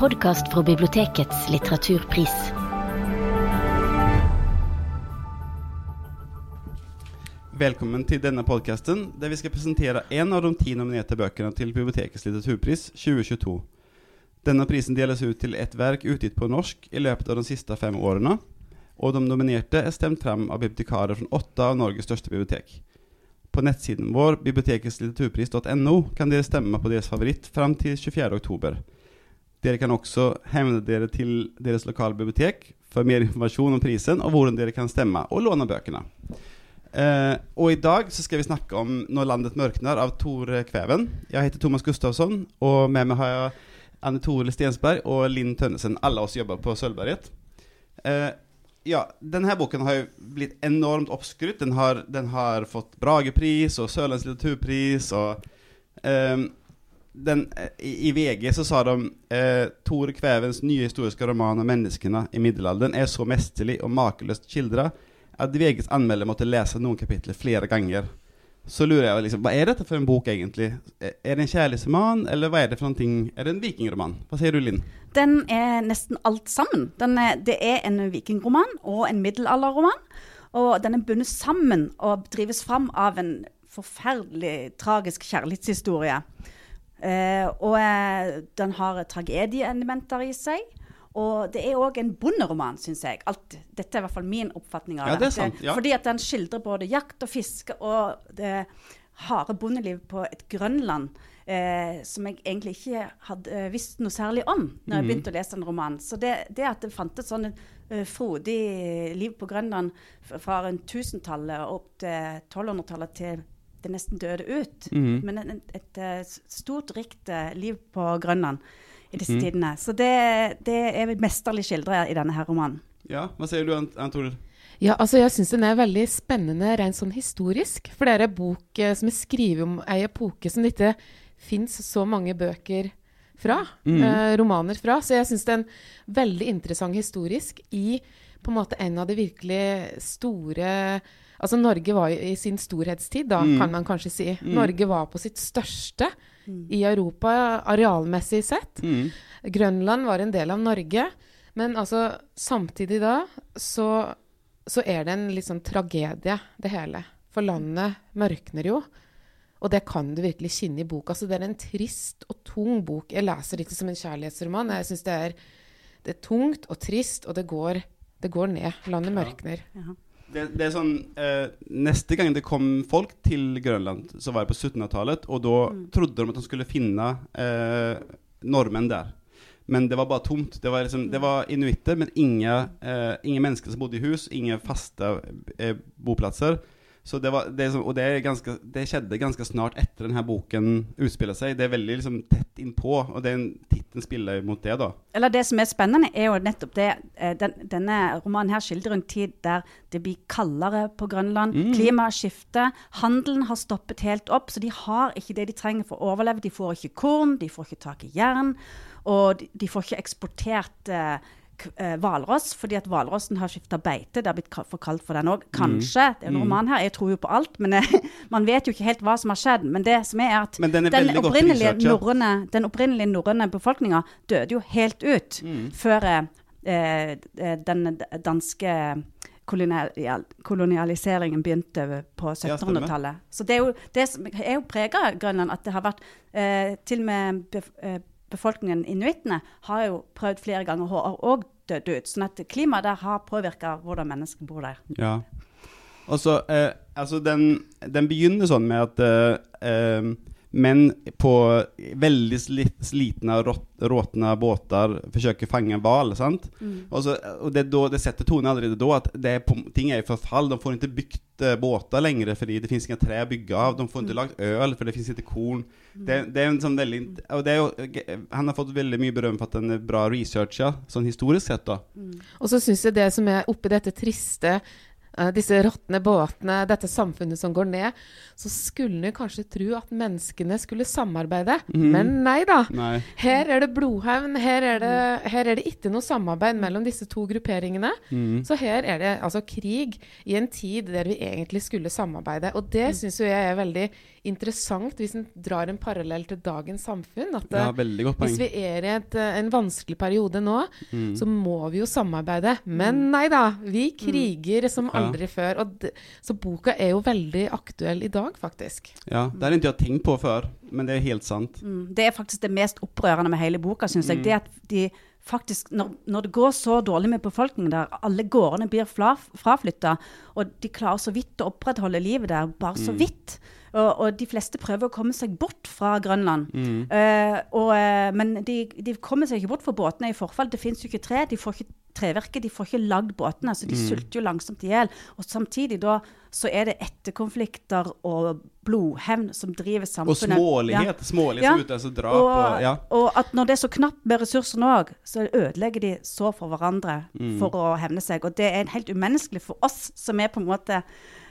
podkast fra bibliotekets litteraturpris. Velkommen til denne podkasten, der vi skal presentere én av de ti nominerte bøkene til Bibliotekets litteraturpris 2022. Denne prisen deles ut til ett verk utgitt på norsk i løpet av de siste fem årene, og de nominerte er stemt frem av bibliotekarer fra åtte av Norges største bibliotek. På nettsiden vår, biblioteketslitteraturpris.no, kan dere stemme på deres favoritt fram til 24. oktober. Dere kan også henvende dere til deres lokale bibliotek for mer informasjon om prisen og hvordan dere kan stemme og låne bøkene. Eh, og i dag så skal vi snakke om 'Når landet mørkner' av Tore Kveven. Jeg heter Thomas Gustavsson, og med meg har jeg Anne Tore Stensberg og Linn Tønnesen. Alle oss jobber på Sølvberget. Eh, ja, denne boken har jo blitt enormt oppskrytt. Den har, den har fått Bragepris og Sørlands litteraturpris. og eh, den, i, I VG så sa de eh, Tore Kvevens nye historiske roman om menneskene i middelalderen er så mesterlig og makeløst skildra at VGs anmelder måtte lese noen kapitler flere ganger. Så lurer jeg liksom, hva er dette for en bok egentlig? Er det en kjærlighetsroman, eller hva er det for noen ting? Er det en vikingroman? Hva sier du, Linn? Den er nesten alt sammen. Er, det er en vikingroman og en middelalderroman. Og den er bundet sammen og drives fram av en forferdelig tragisk kjærlighetshistorie. Eh, og eh, den har tragedieelementer i seg. Og det er òg en bonderoman, syns jeg. Alt, dette er i hvert fall min oppfatning av ja, det. Sant, ja. Fordi at den skildrer både jakt og fiske og det harde bondelivet på et Grønland eh, som jeg egentlig ikke hadde eh, visst noe særlig om når jeg mhm. begynte å lese en roman. Så det, det at det fantes sånn uh, frodig liv på Grønland fra rundt 1000-tallet opp til 1200-tallet til det nesten døde ut, mm. men et, et, et stort, rikt liv på Grønland i disse mm. tidene. Så det, det er mesterlig skildra i denne her romanen. Ja, Hva sier du, Antoril? Ja, altså Jeg syns den er veldig spennende rent sånn historisk. For det er en bok eh, som er skrevet om ei epoke som det ikke fins så mange bøker fra. Mm. Eh, romaner fra. Så jeg syns det er en veldig interessant historisk i på en måte en av de virkelig store Altså Norge var i sin storhetstid, da, mm. kan man kanskje si. Mm. Norge var på sitt største mm. i Europa arealmessig sett. Mm. Grønland var en del av Norge. Men altså, samtidig da så, så er det en litt sånn tragedie, det hele. For landet mørkner jo. Og det kan du virkelig kjenne i boka. Så det er en trist og tung bok. Jeg leser det ikke som en kjærlighetsroman. Jeg syns det, det, er tungt og trist, og det går, det går ned. Landet mørkner. Ja. Ja. Det, det, er sånn eh, Neste gang det kom folk til Grønland, så var det på 1700-tallet. Og da mm. trodde de at de skulle finne eh, nordmenn der. Men det var bare tomt. Det var, liksom, det var inuitter, men ingen, eh, ingen mennesker som bodde i hus. Ingen faste eh, boplasser. Så det var, det, og det, ganske, det, skjedde ganske snart etter denne boken utspiller seg. Det er veldig liksom, tett innpå, og den tittelen spiller mot det. da. Eller Det som er spennende, er jo nettopp det eh, den, Denne romanen her skildrer en tid der det blir kaldere på Grønland. Mm. Klimaet skifter. Handelen har stoppet helt opp, så de har ikke det de trenger for å overleve. De får ikke korn, de får ikke tak i jern, og de, de får ikke eksportert eh, Eh, hvalross, fordi at hvalrossen har skifta beite. Det har blitt for kaldt for den òg. Kanskje. Det er en mm. roman her. Jeg tror jo på alt, men jeg, man vet jo ikke helt hva som har skjedd. Men det som er at den, den, opprinnelige norrøne, den opprinnelige norrøne befolkninga døde jo helt ut mm. før eh, eh den danske kolonialiseringen begynte på 1700-tallet. Så det er jo, det som er jo prega Grønland, at det har vært eh, til og med eh, befolkningen, inuittene, har jo prøvd flere ganger og har òg dødd ut. Sånn at klimaet der har påvirka hvordan mennesker bor der. Ja. Og så, eh, altså den, den, begynner sånn med at eh, eh menn på veldig slitne, råtne båter forsøker å fange en hval. Mm. Og, og det, då, det, setter tonen allerede da at på, ting er i forfall. De får ikke bygd uh, båter lenger fordi det fins inga tre å bygge av. De får mm. lagd øl fordi det fins ikke korn. Mm. Det, det, er en sånn veldig og det er jo, Han har fått veldig mye berøm for at den er bra researcha, sånn historisk sett. da. Mm. Og så syns jeg det som er oppi dette triste Eh, disse råtne båtene, dette samfunnet som går ned, så skulle en kanskje tro at menneskene skulle samarbeide. Mm. Men nei da. Nei. Her er det blodhevn. Her er det, her er det ikke noe samarbeid mellom disse to grupperingene. Mm. Så her er det altså krig i en tid der vi egentlig skulle samarbeide. Og det mm. syns jo jeg er veldig interessant hvis en drar en parallell til dagens samfunn. At Ja, godt hvis vi er i et, eh, en vanskelig periode nå, Mm. så må vi jo samarbeide. Men nei da, vi kriger som Ja. aldri før. Og d så boka er jo veldig aktuell i dag, faktisk. Ja, det har ikke jeg tenkt på før, men det er helt sant. Mm, Det er faktisk det mest opprørende med hele boka, syns jeg. Mm. Det at de faktisk, når, når det går så dårlig med befolkningen der, alle gårdene blir fraflytta, og de klarer så vidt å opprettholde livet der, bare så Mm. Og, og de fleste prøver å komme seg bort fra Grønland. Mm. Uh, og, eh, men de, de kommer seg ikke bort for båtene er i forfall. Det fins jo ikke tre. De får ikke treverket, de får ikke lagd båtene. Så de Mm. sulter jo langsomt i hjel. Og samtidig da så er det etterkonflikter og blodhevn som driver samfunnet. Og smålighet. smålighet. Smålighet Ja. som altså drap. Og, Og, ja. og at når det er så knapt med ressursene òg, så ødelegger de så for hverandre Mm. for å hevne seg. Og det er helt umenneskelig for oss som er på en måte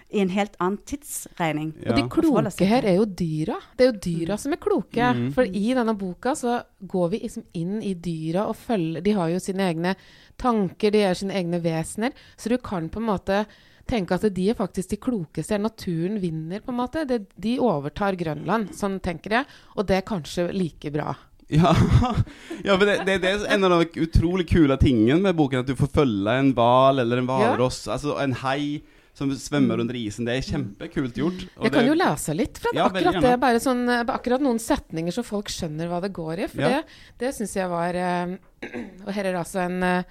i en helt annen tidsregning. Ja. Og de kloke her er jo dyra. Det er jo dyra som er kloke. Mm. For i denne boka så går vi liksom inn i dyra og følger De har jo sine egne tanker, de er sine egne vesener. Så du kan på en måte tenke at de er faktisk de klokeste. Naturen vinner, på en måte. Det, de overtar Grønland. Sånn tenker jeg. Og det er kanskje like bra. Ja, ja for det, det, det er en av de utrolig kule tingene med boken, at du får følge en hval eller en hvalross, altså en hai som svømmer under isen. Det er kjempekult gjort. og Jeg kan det- jo lese litt fra. Ja, akkurat det. Bare sånn, eh, akkurat noen setninger så folk skjønner hva det går i. For Ja. det, det syns jeg var eh, Og her er altså en, eh,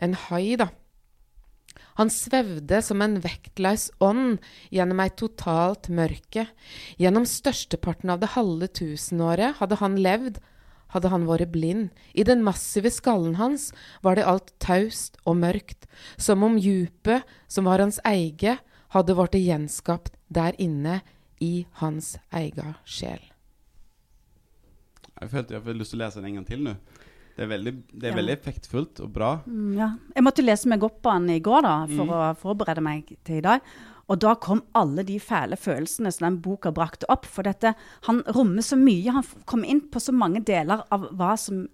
en hai, da. Han svevde som en vektløs ånd gjennom ei totalt mørke. Gjennom størsteparten av det halve tusenåret hadde han levd, hadde han vært blind. I den massive skallen hans var det alt taust og mørkt, som om djupet, som var hans eige, hadde blitt gjenskapt der inne i hans egen sjel. Jeg følte jeg fikk lyst til å lese den en gang til nå. Det er veldig, det er Ja. veldig effektfullt og bra. Mm, ja. Jeg måtte lese meg opp på den i går da, for Mm. å forberede meg til i dag. Og da kom alle de fæle følelsene som den boka brakte opp. For dette, han rommer så mye. Han kom inn på så mange deler av hva som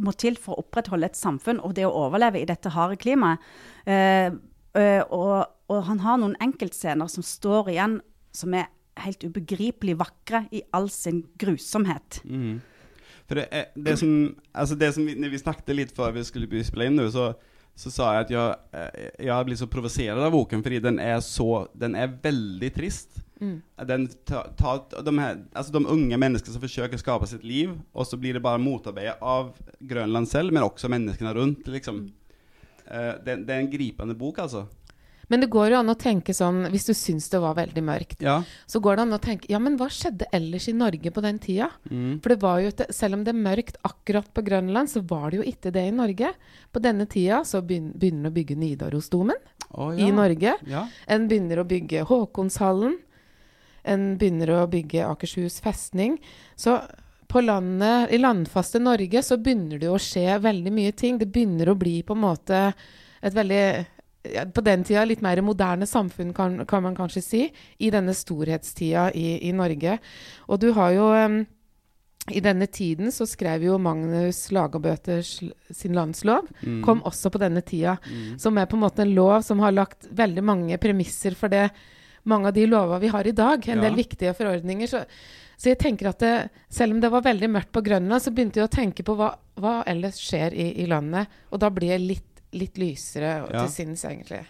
må til for å opprettholde et samfunn og det å overleve i dette harde klimaet. Eh, eh, og, og han har noen enkeltscener som står igjen, som er helt ubegripelig vakre i all sin grusomhet. Mm. For det, det som, altså det som vi, vi snakket litt før vi skulle spille inn nå, så, så sa jeg at jeg, jeg jag blir så provosert av boken fordi den er så, den er veldig trist. Mm. Den ta, ta, de, her, altså de unge menneskene som försöker skapa sitt liv og så blir det bare motarbeidet av Grønland selv, men også menneskene rundt. liksom. Eh, det, det er en gripende bok alltså. Men det går jo an å tenke sånn, hvis du syns det var veldig mørkt, Ja. så går det an å tenke ja, men hva skjedde ellers i Norge på den tida? Mm. For det var jo ikke, selv om det er mørkt akkurat på Grønland, så var det jo ikke det i Norge. På denne tida så begynner en å bygge Nidarosdomen Å, i Norge. Ja. En begynner å bygge Håkonshallen. En begynner å bygge Akershus festning. Så på landet, i landfaste Norge så begynner det jo å skje veldig mye ting. Det begynner å bli på en måte et veldig ja, På den tida litt mer moderne samfunn, kan, kan man kanskje si, i denne storhetstida i, i Norge. Og du har jo um, I denne tiden så skrev jo Magnus Lagerbøter sin landslov. Mm. Kom også på denne tida Mm. som er på en måte en lov som har lagt veldig mange premisser for det mange av de lover vi har i dag. En Ja. del viktige forordninger. Så, så jeg tenker at det, selv om det var veldig mørkt på Grønland, så begynte jeg å tenke på hva, hva ellers skjer i, i landet. Og da blir jeg litt, litt lysere Ja. til sinns, egentlig.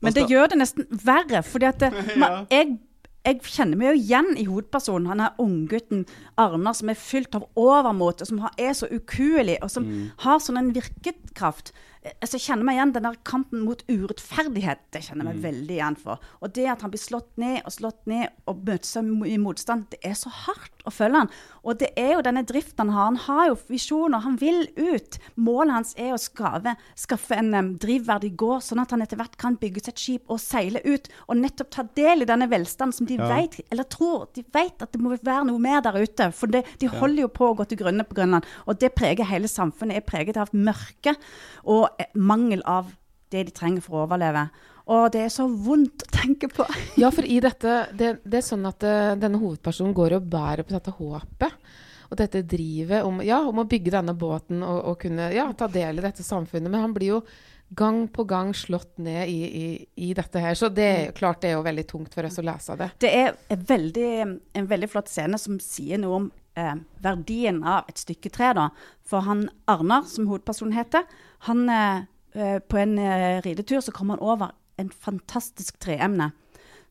Men det gjør det nesten verre, fordi at det, jeg, jeg kjenner meg jo igjen i hovedpersonen. Han er unggutten Arnar som er fylt av overmot, og som har, er så ukuelig, og som Mm. har sånn en virkekraft. Eh, Altså, jeg kjenner meg igjen den der kampen mot urettferdighet. Det kjenner jeg meg veldig igjen for. Og det at han blir slått ned og slått ned og møter seg i motstand, det er så hardt å følge han. Og det er jo denne driften han har. Han har jo visjoner, han vil ut. Målet hans er å skave, skaffe en um, drivverdig gård, sånn at han etter hvert kan bygge seg et skip og seile ut. Og nettopp ta del i denne velstanden som de Ja. vet, eller tror, de vet at det må være noe mer der ute. For det, de holder jo på å gå til grunne på Grønland. Og det preger hele samfunnet. er preget av mørke og eh, mangel av det de trenger for å overleve. Og det er så vondt å tenke på. Ja, for i dette Det, det er sånn at det, denne hovedpersonen går og bærer på dette håpet. og dette drivet om, ja, om å bygge denne båten og, og kunne ja, ta del i dette samfunnet. Men han blir jo gang på gang slått ned i, i, i dette her. Så det er klart det er jo veldig tungt for oss å lese det. Det er en veldig, en veldig flott scene som sier noe om eh, verdien av et stykke tre. da. For han Arnar, som hovedpersonen heter, han eh, eh på en eh, ridetur så kommer han over en fantastisk treemne.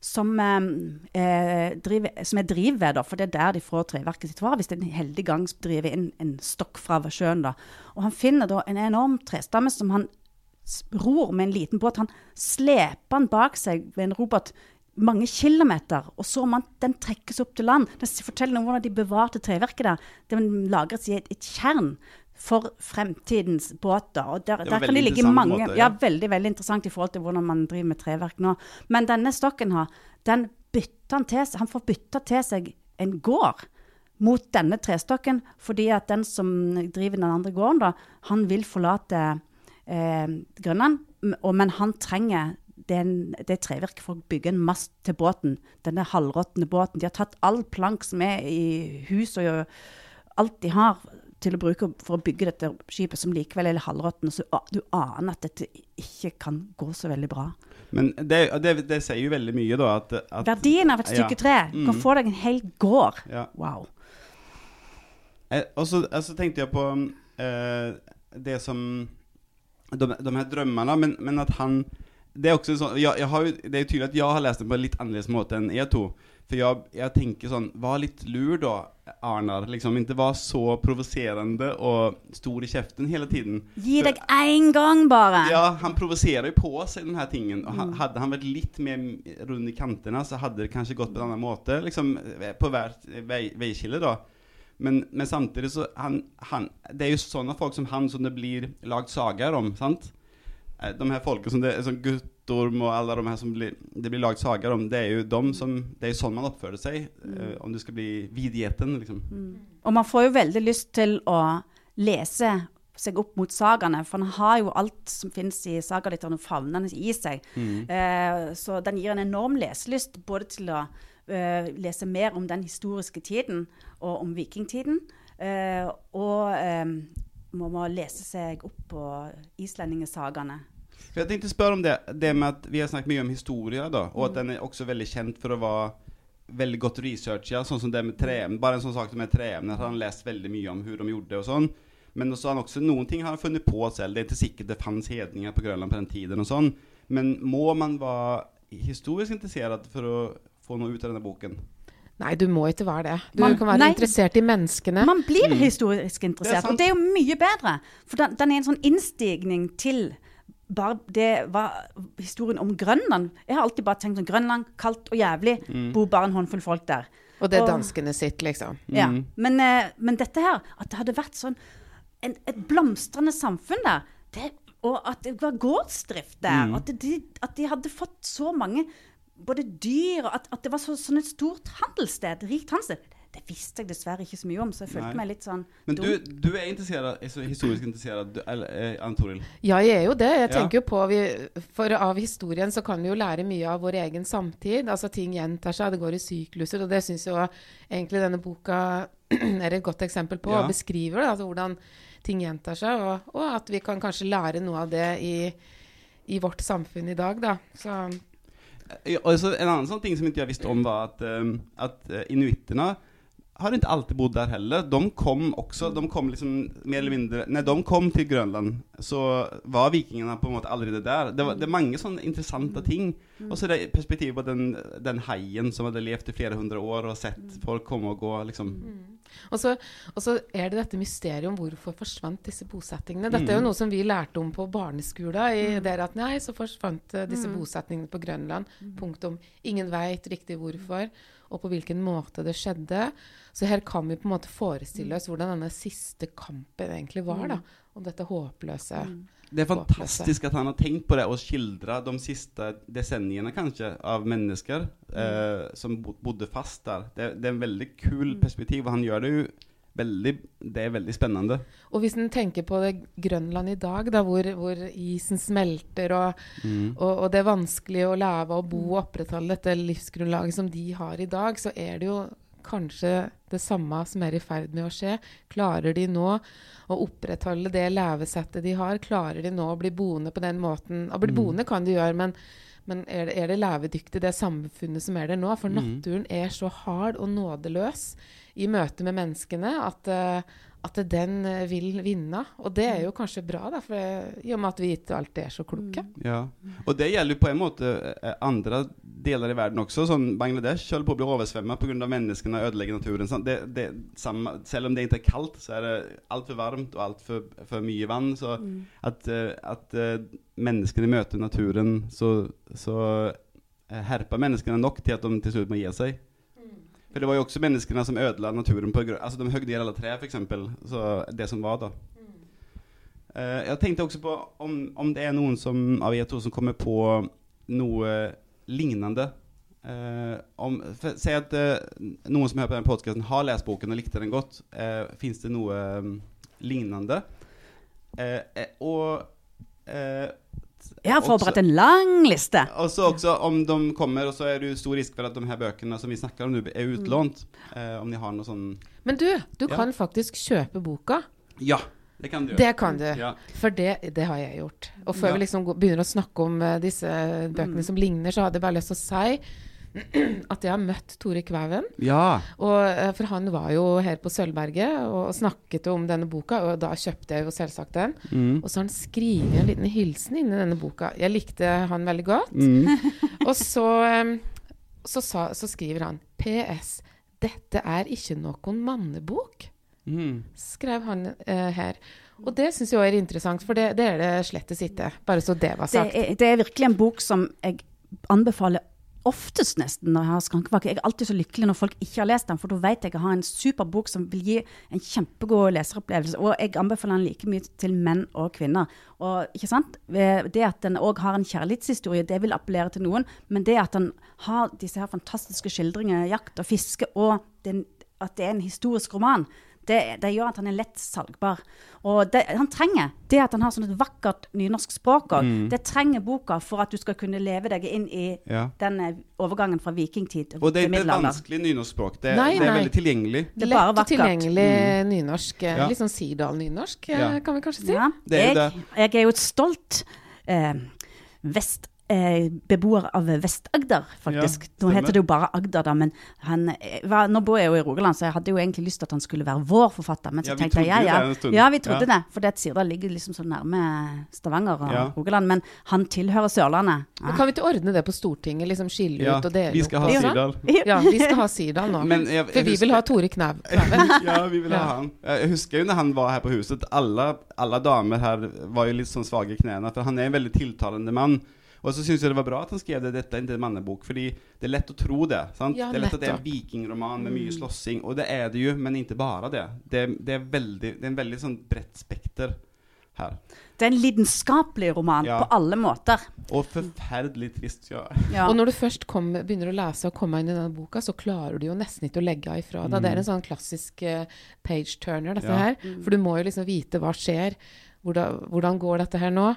Som, eh, driver, som er drivved, da, for det er der de får treverket sitt fra. Hvis det er en heldig gang driver inn en stokk fra sjøen. da. Og han finner da en enorm trestamme som han ror med en liten båt. Han sleper den bak seg med en robot mange kilometer, og så man, den trekkes opp til land. Den forteller noe om hvordan de bevarte treverket der. Den lagres i et, et tjern for fremtidens båter. Og der, der kan det ligge mange måte, ja. ja. veldig veldig interessant i forhold til hvordan man driver med treverk nå. Men denne stokken her, den bytter han til seg. Han får bytta til seg en gård mot denne trestokken, fordi at den som driver den andre gården, da, han vil forlate eh, Grønland, men han trenger den, det trevirket for å bygge en mast til båten. Denne halvråtne båten. De har tatt all plank som er i huset, og alt de har til å bruke for å bygge dette skipet, som likevel er halvråttent. Så du aner at dette ikke kan gå så veldig bra. Men det, det, det sier jo veldig mye, da. At, at, Verdien av et stykke ja. tre. mm. kan få deg en hel gård. Ja. Wow. Eh, og så altså, tenkte jeg på eh, det som de, de her drømmene, men, men, at han Det er også sånn jeg, jeg har Det er jo tydelig at jeg har lest den på en litt annerledes måte enn jeg to. For jeg, jag tenker sånn Var litt lur, da, Arnar. Liksom Ikke var så provoserende og stor i kjeften hele tiden. Gi deg en gang, bare! Ja, han provoserer jo på seg den her tingen. Og mm. Hadde han vært litt mer rund i kanterna så hadde det kanskje gått på en annen måte. Liksom På hvert då. da. Men, men, samtidig så han, han, Det er jo sånne folk som han som det blir lagd sagaer om. sant? Eh, de her folken som det er sånn Guttorm og alle de her som blir, det blir lagd sager om, det er jo de som Det er sånn man oppfører seg mm. uh, om du skal bli vidgjeten, liksom. Mm. Og man får jo veldig lyst til å lese seg opp mot sagaene, for han har jo alt som finnes i sagalitteraturen favnende i seg. Mm. Eh, så den gir en enorm leselyst både til å eh, lese mer om den historiske tiden og om vikingtiden. eh, og må man lese seg opp på islendingesagaene. Jeg tenkte spørre om det, det med at vi har snakket mye om historie, da, og at den er også veldig kjent for å være veldig godt researcha, sånn som det med treemne. Bare en sånn sak som med treemne, han har lest veldig mye om hvordan de gjorde og sånn. Men også, han også noen ting har han funnet på selv. Det er ikke sikkert det fantes hedninger på Grønland på den tiden og sånn. Men må man være historisk interessert for å få noe ut av denne boken? Nei, du må ikke være det. Du man, kan være nei, interessert i menneskene. Man blir mm. historisk interessert, det og det er jo mye bedre. For den, den er en sånn innstigning til bare det var historien om Grønland. Jeg har alltid bare tenkt sånn Grønland, kaldt og jævlig. Mm. Bor bare en håndfull folk der. Og det er danskene sitt, liksom. Ja. Mm. Men, eh, men, dette her, at det hadde vært sånn en, et blomstrende samfunn der, det, og at det var gårdsdrift der, mm. at, de, at de hadde fått så mange både dyr og at, at det var så, sånn et stort handelssted, rikt handelssted. Det visste jeg dessverre ikke så mye om, så jeg følte Nei. meg litt sånn Men du, du er, interessert, er historisk interessert, eller, eh, Anne Toril? Ja, jeg er jo det. Jeg tenker ja. jo på vi, For av historien så kan vi jo lære mye av vår egen samtid. Altså ting gjentar seg, det går i sykluser, og det syns jo egentlig denne boka er et godt eksempel på, ja. og beskriver det, altså hvordan ting gjentar seg, og, og, at vi kan kanskje lære noe av det i, i vårt samfunn i dag, da. Så Altså, en annen sånn ting som ikke jeg visste om, var at, um, at uh, inuittene har ikke alltid bodd der heller. De kom också, De kom liksom mer eller mindre när de kom til Grønland, så var vikingene på en måte allerede der. Det, var, det er mange sånne interessante ting. Og så det perspektivet på den, den haien som hadde levd i flere hundre år og sett folk komme og gå. liksom og så, og så, er det dette mysteriet om hvorfor forsvant disse bosettingene. Dette er jo mm. noe som vi lærte om på barneskolen. I mm. der at nei, så forsvant uh, disse mm. bosettingene på Grønland. Punkt Punktum. Ingen veit riktig hvorfor, og på hvilken måte det skjedde. Så her kan vi på en måte forestille oss hvordan denne siste kampen egentlig var. da, Om dette håpløse. Mm. Det er fantastisk at han har tenkt på det og skildra de siste desenniene kanskje av mennesker eh, som bodde fast der. Det, det, er en veldig kul mm. perspektiv, og han gjør det jo veldig Det er veldig spennende. Og hvis en tenker på det Grønland i dag, da, hvor, hvor isen smelter, og, mm. og, og, det er vanskelig å leve og bo og opprettholde dette livsgrunnlaget som de har i dag, så er det jo kanskje det samme som er i ferd med å skje? Klarer de nå å opprettholde det levesettet de har? Klarer de nå å bli boende på den måten? Å bli Mm. boende kan de gjøre, men, men er, det, er det levedyktig, det samfunnet som er der nå? For Mm. naturen er så hard og nådeløs i møte med menneskene at, eh, at den eh, vil vinne. Og det er jo kanskje bra, da, for i og med at vi ikke alltid er så kloke. Ja. Og det gjelder jo på en måte eh, andre deler i verden også. Sånn Bangladesh holder på å bli oversvømmet pga. menneskene ødelegger naturen. Det, det, samme, selv om det ikke er kaldt, så er det altfor varmt og altfor for mye vann. Så at, eh, at eh, menneskene møter naturen, så, så eh, herper menneskene nok til at de til slutt må gi seg. For det var jo også menneskene som ødela naturen. på grunn Altså De høgde ihjel alle tre, f.eks. Så det som var, da. Eh, jeg tenkte også på om, om det er noen som, av er to som kommer på noe lignende. Uh, om, for, si at uh, noen som hører på den podkasten, har lest boken og likte den godt. Uh, Fins det noe um, lignende? Og Jeg har forberedt en lang liste. og så også om de kommer, og så er det jo stor risk for at de her bøkene som vi snakker om nå, er utlånt. Eh, om de har noe sånn Men du, du Ja. kan faktisk kjøpe boka. Ja, det kan du. Det kan du. Ja. For det, det har jeg gjort. Og før Ja. vi liksom begynner å snakke om eh, disse bøkene som ligner, så hadde jeg bare lyst til å si at jeg har møtt Tore Kvæven. ja. Og, eh, for han var jo her på Sølvberget og snakket om denne boka, og da kjøpte jeg jo selvsagt den. Mm. Og så har han skrevet en liten hilsen inni denne boka. Jeg likte han veldig godt. Mm. Og så, så, sa, så skriver han PS. Dette er ikke noen mannebok, Mm. skrev han eh, her. Og det syns jeg er interessant, for det, det er det slettes ikke. Bare så det var Det sagt. er, det er virkelig en bok som jeg anbefaler oftest nesten når jeg har skrankepakke. Jeg er alltid så lykkelig når folk ikke har lest den, for da vet jeg at jeg har en super bok som vil gi en kjempegod leseropplevelse. Og jeg anbefaler den like mye til menn og kvinner. Og ikke sant? Det at den òg har en kjærlighetshistorie, det vil appellere til noen. Men det at den har disse her fantastiske skildringene, jakt og fiske, og den, at det er en historisk roman, det, det gjør at han er lett salgbar. Og det han trenger, det at han har sånn et vakkert nynorsk språk òg, det trenger boka for at du skal kunne leve deg inn i Ja. den eh, overgangen fra vikingtid Og det er ikke et vanskelig nynorskspråk. Det, Nei, det er nei. veldig tilgjengelig. Det er bare Lett og vakkert. tilgjengelig nynorsk. eh, Ja. Litt sånn Sirdal-nynorsk, eh, Ja. kan vi kanskje si. Ja, er jeg, jeg er jo et stolt eh, vest... Eh, beboer av Vest-Agder, faktisk. Ja, nå heter det jo bare Agder, da, men han eh, var, nå bor jeg jo i Rogaland, så jeg hadde jo egentlig lyst til at han skulle være vår forfatter. Men så Ja, vi tenkte jeg ja, ja. det. Ja, vi trodde Ja. det. For det at Sirdal ligger liksom så nærme Stavanger og Ja. Rogaland. Men han tilhører Sørlandet. Men kan vi ikke ordne det på Stortinget? Liksom skille Ja, ut og dele vi skal ha opp? sånn? Sirdal. Ja, vi skal ha Sirdal nå. Men jeg- For vi husker- vil ha Tore Knav. Ja, vi vil ha Ja. han. Jeg husker jo når han var her på huset, alle, alle damer her var jo litt sånn svage i knærne, for han er en veldig tiltalende mann. Og så syns jeg det var bra at han skrev det. Dette er ikke en mannebok, fordi det er lett å tro det. sant? Ja, det er lett at det er en vikingroman med mye slåssing, og det er det jo, men ikke bare det. Det, det, er, veldig, det er en veldig sånn bredt spekter her. Det er en lidenskapelig roman Ja. på alle måter. Og forferdelig trist. Ja. Ja. Og når du først kom, begynner å lese og komme inn i denne boka, så klarer du jo nesten ikke å legge av ifra deg. Det er en sånn klassisk uh, page turner, dette Mm. Ja. her. For du må jo liksom vite hva skjer. Hvordan, hvordan går dette her nå?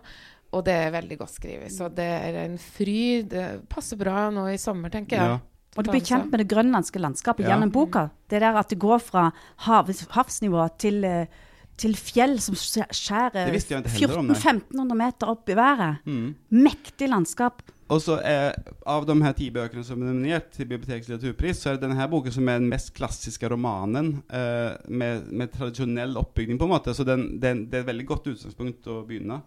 Og det er veldig godt skrevet. Så det er en fryd. Det passer bra nå i sommer, tenker jeg. Ja. Og du blir kjent med det grønlandske landskapet Ja. gjennom boka. Det der at det går fra hav, havsnivå til, eh, til fjell som skjæ- skjærer Det visste jeg ikke heller om, nei. 1400-1500 meter opp i været. Mm. Mektig landskap. Og så er, Av de her ti bøkene som er nominert til Bibliotekets litteraturpris, så er det denne boken som er den mest klassiske romanen eh, med, med tradisjonell oppbygning, på en måte. Så den, den, det er et veldig godt utgangspunkt å begynne.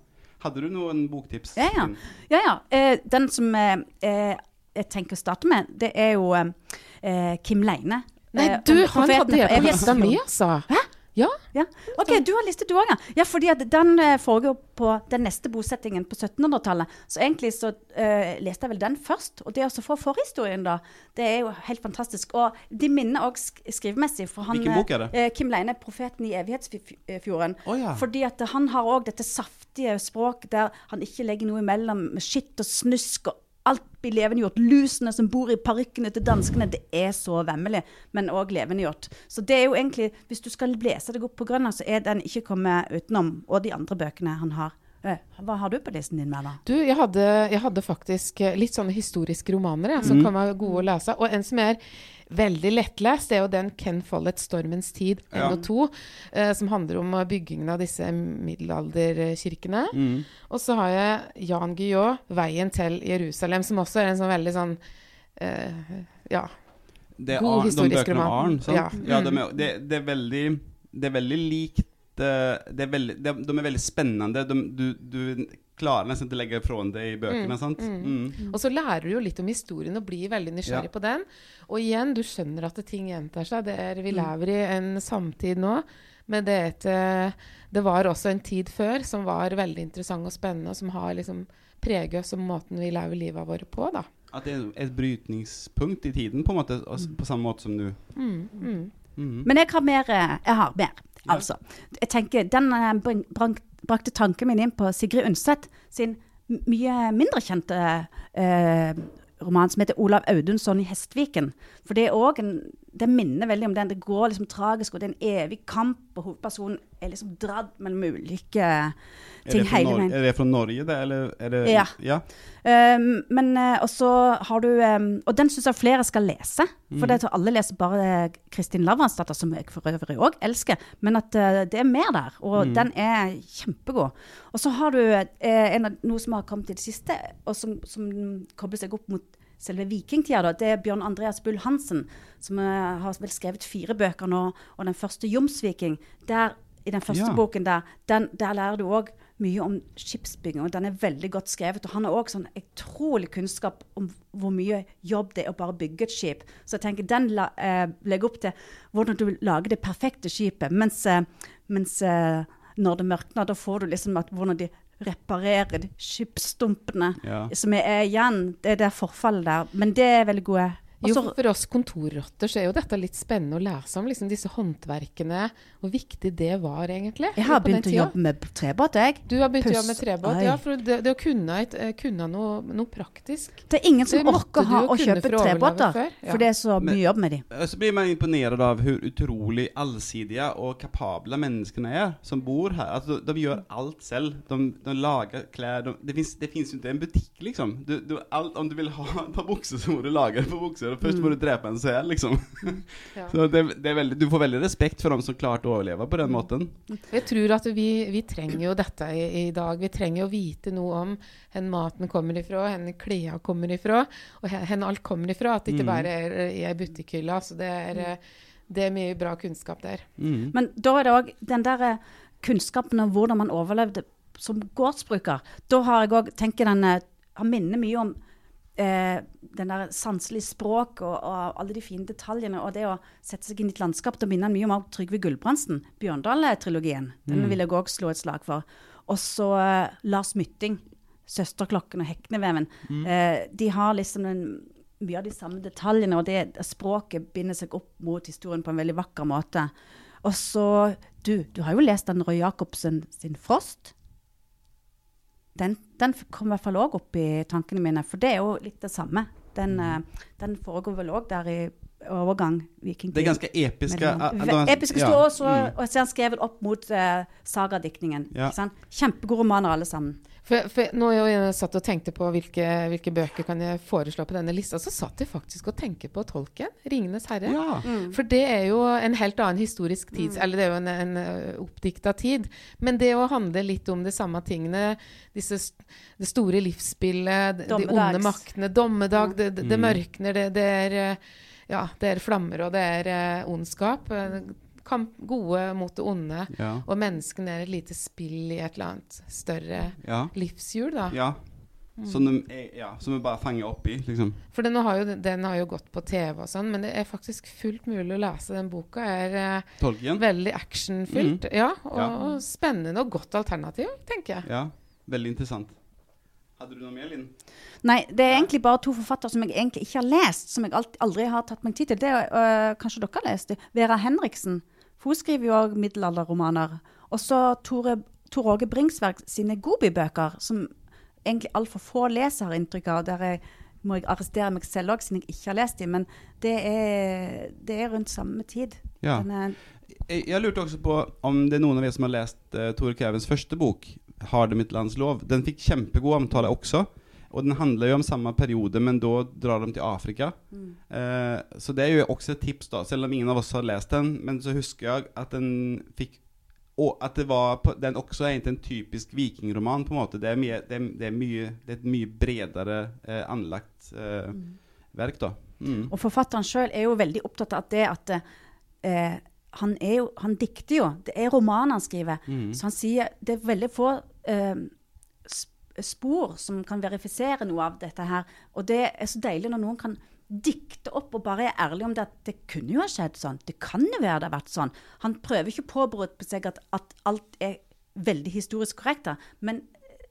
Hadde du noen boktips? Ja, ja. Ja, ja. Eh, den som eh, eh, jeg tenker å starte med, det er jo eh, Kim Leine. Nei, Eh, du, han hadde jeg på lista mi, altså. Hæ? Ja. Ja. OK, du har liste du òg, ja. ja. Fordi at den eh, foregår på den neste bosettingen på 1700-tallet. Så egentlig så uh, leste jeg vel den først. Og det å så få forhistorien, da, det er jo helt fantastisk. Og de minner òg sk skrivemessig. For han, Hvilken bok er det? Uh, Kim Leine, 'Profeten i evighetsfjorden'. Oh, ja. Fordi at han har òg dette saftige språk der han ikke legger noe imellom med skitt og snusk. og Alt blir levendegjort. Lusene som bor i parykkene til danskene, det er så vemmelig, men òg levendegjort. Så det er jo egentlig, hvis du skal lese deg opp på Grønland, så er den ikke kommet utenom. Og de andre bøkene han har. Hva har du på listen din med. Du, jeg hadde, jeg hadde faktisk eh, litt sånne historiske romaner jeg, som kan være gode å lese. Og en som er veldig lettlest. Det er jo den Ken Follett 'Stormens tid', Ja. 1 og 2, eh, som handler om eh, byggingen av disse middelalderkirkene. Mm. Og så har jeg Jan Guillaud, 'Veien til Jerusalem', som også er en sånn veldig sånn eh, Ja. Det er God historisk roman. Arn, sant? Ja. Ja, de Mm. er, det, det er veldig Det er veldig likt det, det er veldig, de, de er veldig spennende. De, du, du klarer nesten ikke å legge fra deg i bøkene, Mm, sant? mm. Mm. Og så lærer du jo litt om historien og blir veldig nysgjerrig Ja. på den. Og igjen, du skjønner at ting gjentar seg. Det er, vi Mm. lever i en samtid nå. Men det, er et, eh, det var også en tid før som var veldig interessant og spennende, og som har liksom preget oss om måten vi lever livet vårt på, da. At det er et brytningspunkt i tiden, på en måte, og på samme måte som du. Mm, mm. Mm. Men jeg har mer. eh, Jeg har mer. Altså. Jeg tenker, Den eh, brakte tanken min inn på Sigrid Undset sin mye mindre kjente eh, roman som heter 'Olav Audunsson i Hestviken'. For det er òg en Det minner veldig om den. Det går liksom tragisk, og det er en evig kamp, og hovedpersonen er liksom dratt mellom ulike ting hele veien. er det fra Norge, det, eller er det Ja. ja. Um, men uh, Og så har du um, Og den syns jeg flere skal lese. For det at alle leser bare Kristin Lavransdatter, som jeg for øvrig òg elsker. Men at uh, det er mer der, og den er kjempegod. Og så har du uh, en av, noe som har kommet i det siste, og som, som kobler seg opp mot selve vikingtida. da, Det er Bjørn Andreas Bull Hansen, som uh, har vel skrevet fire bøker nå. Og den første 'Jomsviking', der i den første Ja. boken der, den, der lærer du òg mye om skipsbygging, og den er veldig godt skrevet. Og han har òg sånn utrolig kunnskap om hvor mye jobb det er å bare bygge et skip. Så jeg tenker den la, eh, legger opp til hvordan du lager det perfekte skipet. Mens, eh, mens eh, når det mørkner, da får du liksom at hvordan de reparerer de skipsstumpene Ja. som er igjen. Det er det forfallet der. Men det er veldig gode. Og Jo, for oss kontorrotter så er jo dette litt spennende å lese om, liksom disse håndverkene. Hvor viktig det var, egentlig. jeg har begynt å jobbe med trebåt, jeg. Du har begynt å jobbe med trebåt, ja. For det, det å kunne, et, eh, kunne noe, noe praktisk. Det er ingen som orker ha, å kjøpe trebåter, før, ja. for det er så Men- mye jobb med dem. Eh, Så blir man imponert av hvor utrolig allsidige og kapable menneskene er som bor her. Altså, de, de gjør alt selv. De, de lager klær De, det, fins jo ikke en butikk, liksom. Du, du, alt, om du vil ha et par bukser, så må du lage et par byxor. Och först må du drepe en sel, liksom. Ja. Så det, det är väldigt, du får veldig respekt for de som klarte å overleve på den måten. Jeg tror at vi, vi trenger jo dette i, i dag. Vi trenger å vite noe om hvor maten kommer ifra, hvor klærne kommer ifra, og hvor alt kommer ifra. At det ikke Mm. bare er i ei butikkhylle. Altså det, er, det er mye bra kunnskap der. Mm. Men da er det òg den der eh, kunnskapen om hvordan man overlevde som gårdsbruker. Da har jeg òg tenker den eh, har minner mye om eh, den der sanselige språk og, og alle de fine detaljene. Og det å sette seg inn i et landskap. Da minner han mye om Trygve Gulbrandsen, Bjørndal-trilogien. Den vil jeg òg slå et slag for. Og så eh, Lars Mytting, 'Søsterklokken' og 'Hekneveven'. Eh, de har liksom en, mye av de samme detaljene, og det språket binder seg opp mot historien på en veldig vakker måte. Og så Du, du har jo lest den Roy Jacobsen sin 'Frost'. Den, den kom i hvert fall òg opp i tankene mine, for det er jo litt det samme. Den, eh, den foregår vel òg der i overgang vikingtid. Det er ganske episke Mellom- Episke Episke ja. også, Mm. og så er han skrevet opp mot uh, sagadiktningen. Ja. Kjempegode romaner alle sammen. For, for nå jeg satt og tenkte på hvilke, hvilke bøker kan jeg foreslå på denne lista, så satt jeg faktisk og tenkte på tolken. 'Ringenes herre'. Ja. For det er jo en helt annen historisk tid, eller det er jo en, en oppdikta tid. Men det å handle litt om de samme tingene, disse, det store livsspillet, de, de onde maktene, dommedag, det, det, det Mm. mørkner, det, det er ø, ja, det er flammer, og det er eh, ondskap. Kamp, gode mot det onde. Ja. Og menneskene er et lite spill i et eller annet større Ja. livshjul, da. ja. Som de, är, ja, som vi bare fanger opp i liksom. For den har, jo, den har jo gått på TV og sånn, men det er faktisk fullt mulig å lese den boka. er Tolkien. Veldig actionfylt. Ja, og, Ja. og spennende og godt alternativ, tenker jeg. Ja, veldig intressant. Hade du noe mer Linn? Nei, det er egentlig bare to forfattere som jeg egentlig ikke har lest, som jeg aldri har tatt meg tid til. Det er øh, kanskje dere har lest det. Vera Henriksen. For hun skriver jo òg middelalderromaner. Og så Tore, Tor Åge Bringsverk sine Gobi-bøker, som egentlig altfor få leser, har inntrykk av. Der jeg, må jeg arrestere meg selv òg, siden jeg ikke har lest dem. Men det er, det er rundt samme tid. Ja. Denne jeg, jeg lurte også på om det er noen av dere som har lest uh, Tore Kevens første bok, Har det mitt lands lov. Den fikk kjempegod omtale også. Og den handler jo om samme periode, men da drar de til Afrika. Eh, så det er jo også et tips da, selv om ingen av oss har lest den, men så husker jeg at den fikk og at det var på, den også er egentlig en typisk vikingroman, på en måte. Det er, mye, det er, det er, mye, det er et mye bredere eh, anlagt eh, verk, da. Mm. Og forfatteren sjøl er jo veldig opptatt av det at eh, han, er jo, han dikter jo. Det er romaner han skriver. Så han sier det er veldig få spor som kan verifisere noe av dette her. Og det er så deilig når noen kan dikte opp og bare er ærlig om det at det kunne jo ha skjedd sånn. Det kan jo være det har vært sånn. Han prøver ikke å påberope seg at, at alt er veldig historisk korrekt, da. men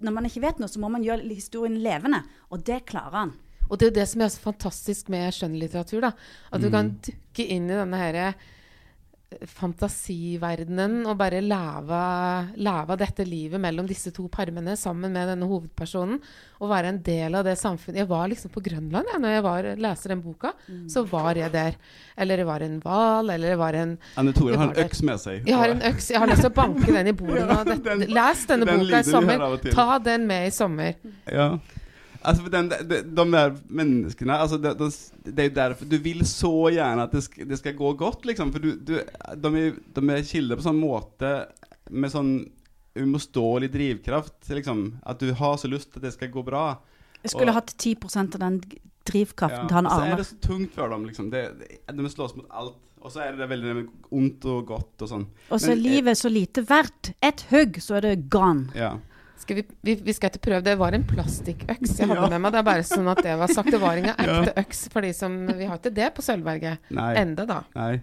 når man ikke vet noe, så må man gjøre historien levende. Og det klarer han. Og det er jo det som er så fantastisk med skjønnlitteratur. da. At du kan dukke inn i denne her eh, fantasiverdenen og bare leve, leve dette livet mellom disse to permene sammen med denne hovedpersonen. Og være en del av det samfunnet. Jeg var liksom på Grønland ja, når jeg var, leser den boka. Så var jeg der. Eller det var en hval, eller det var en Anne Tore har en der. øks med seg. Jeg har en øks. Jeg har lyst til å banke den i bordet ja, Den- les denne den boka i sommer. Ta den med i sommer. Ja. Alltså den, de, de där människorna, alltså de, de, det är därför du vill så gärna att det ska, det ska gå godt liksom, for du, du, de er, de er skilda på sånn måte med sånn uimotståelig drivkraft, liksom, at du har så lyst til at det skal gå bra. Jeg skulle Og- hatt 10% av den drivkraften til han så er det så tungt for dem, liksom. Det, de slåss mot alt. Og så er det veldig ondt og godt og sånn. Og så er livet så lite verdt. Et hugg, så er det gone. Ja. Skal vi, vi, vi skal ikke prøve. Det var en plastikkøks jeg hadde Ja. med meg. Det er bare sånn at det var sagt. Det var ingen Ja. ekte øks for de som Vi har ikke det på Sølvberget ennå, da. Nei.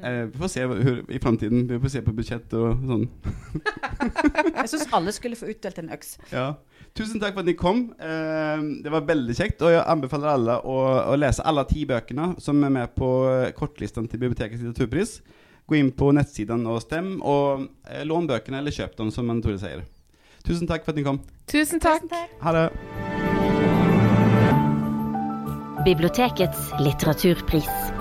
Eh, vi får se i framtiden. Vi får se på budsjett og sånn. Jeg syns alle skulle få utdelt en øks. Ja. Tusen takk for at ni kom. Eh, det var veldig kjekt, og jeg anbefaler alle å, å lese alle ti bøkene som er med på eh, kortlisten til Bibliotekets litteraturpris. Gå inn på nettsiden og stem, og eh, lån bøkene, eller kjøp dem, som Tore sier. Tusen takk for at dere kom. Tusen takk. Ha det. Bibliotekets litteraturpris.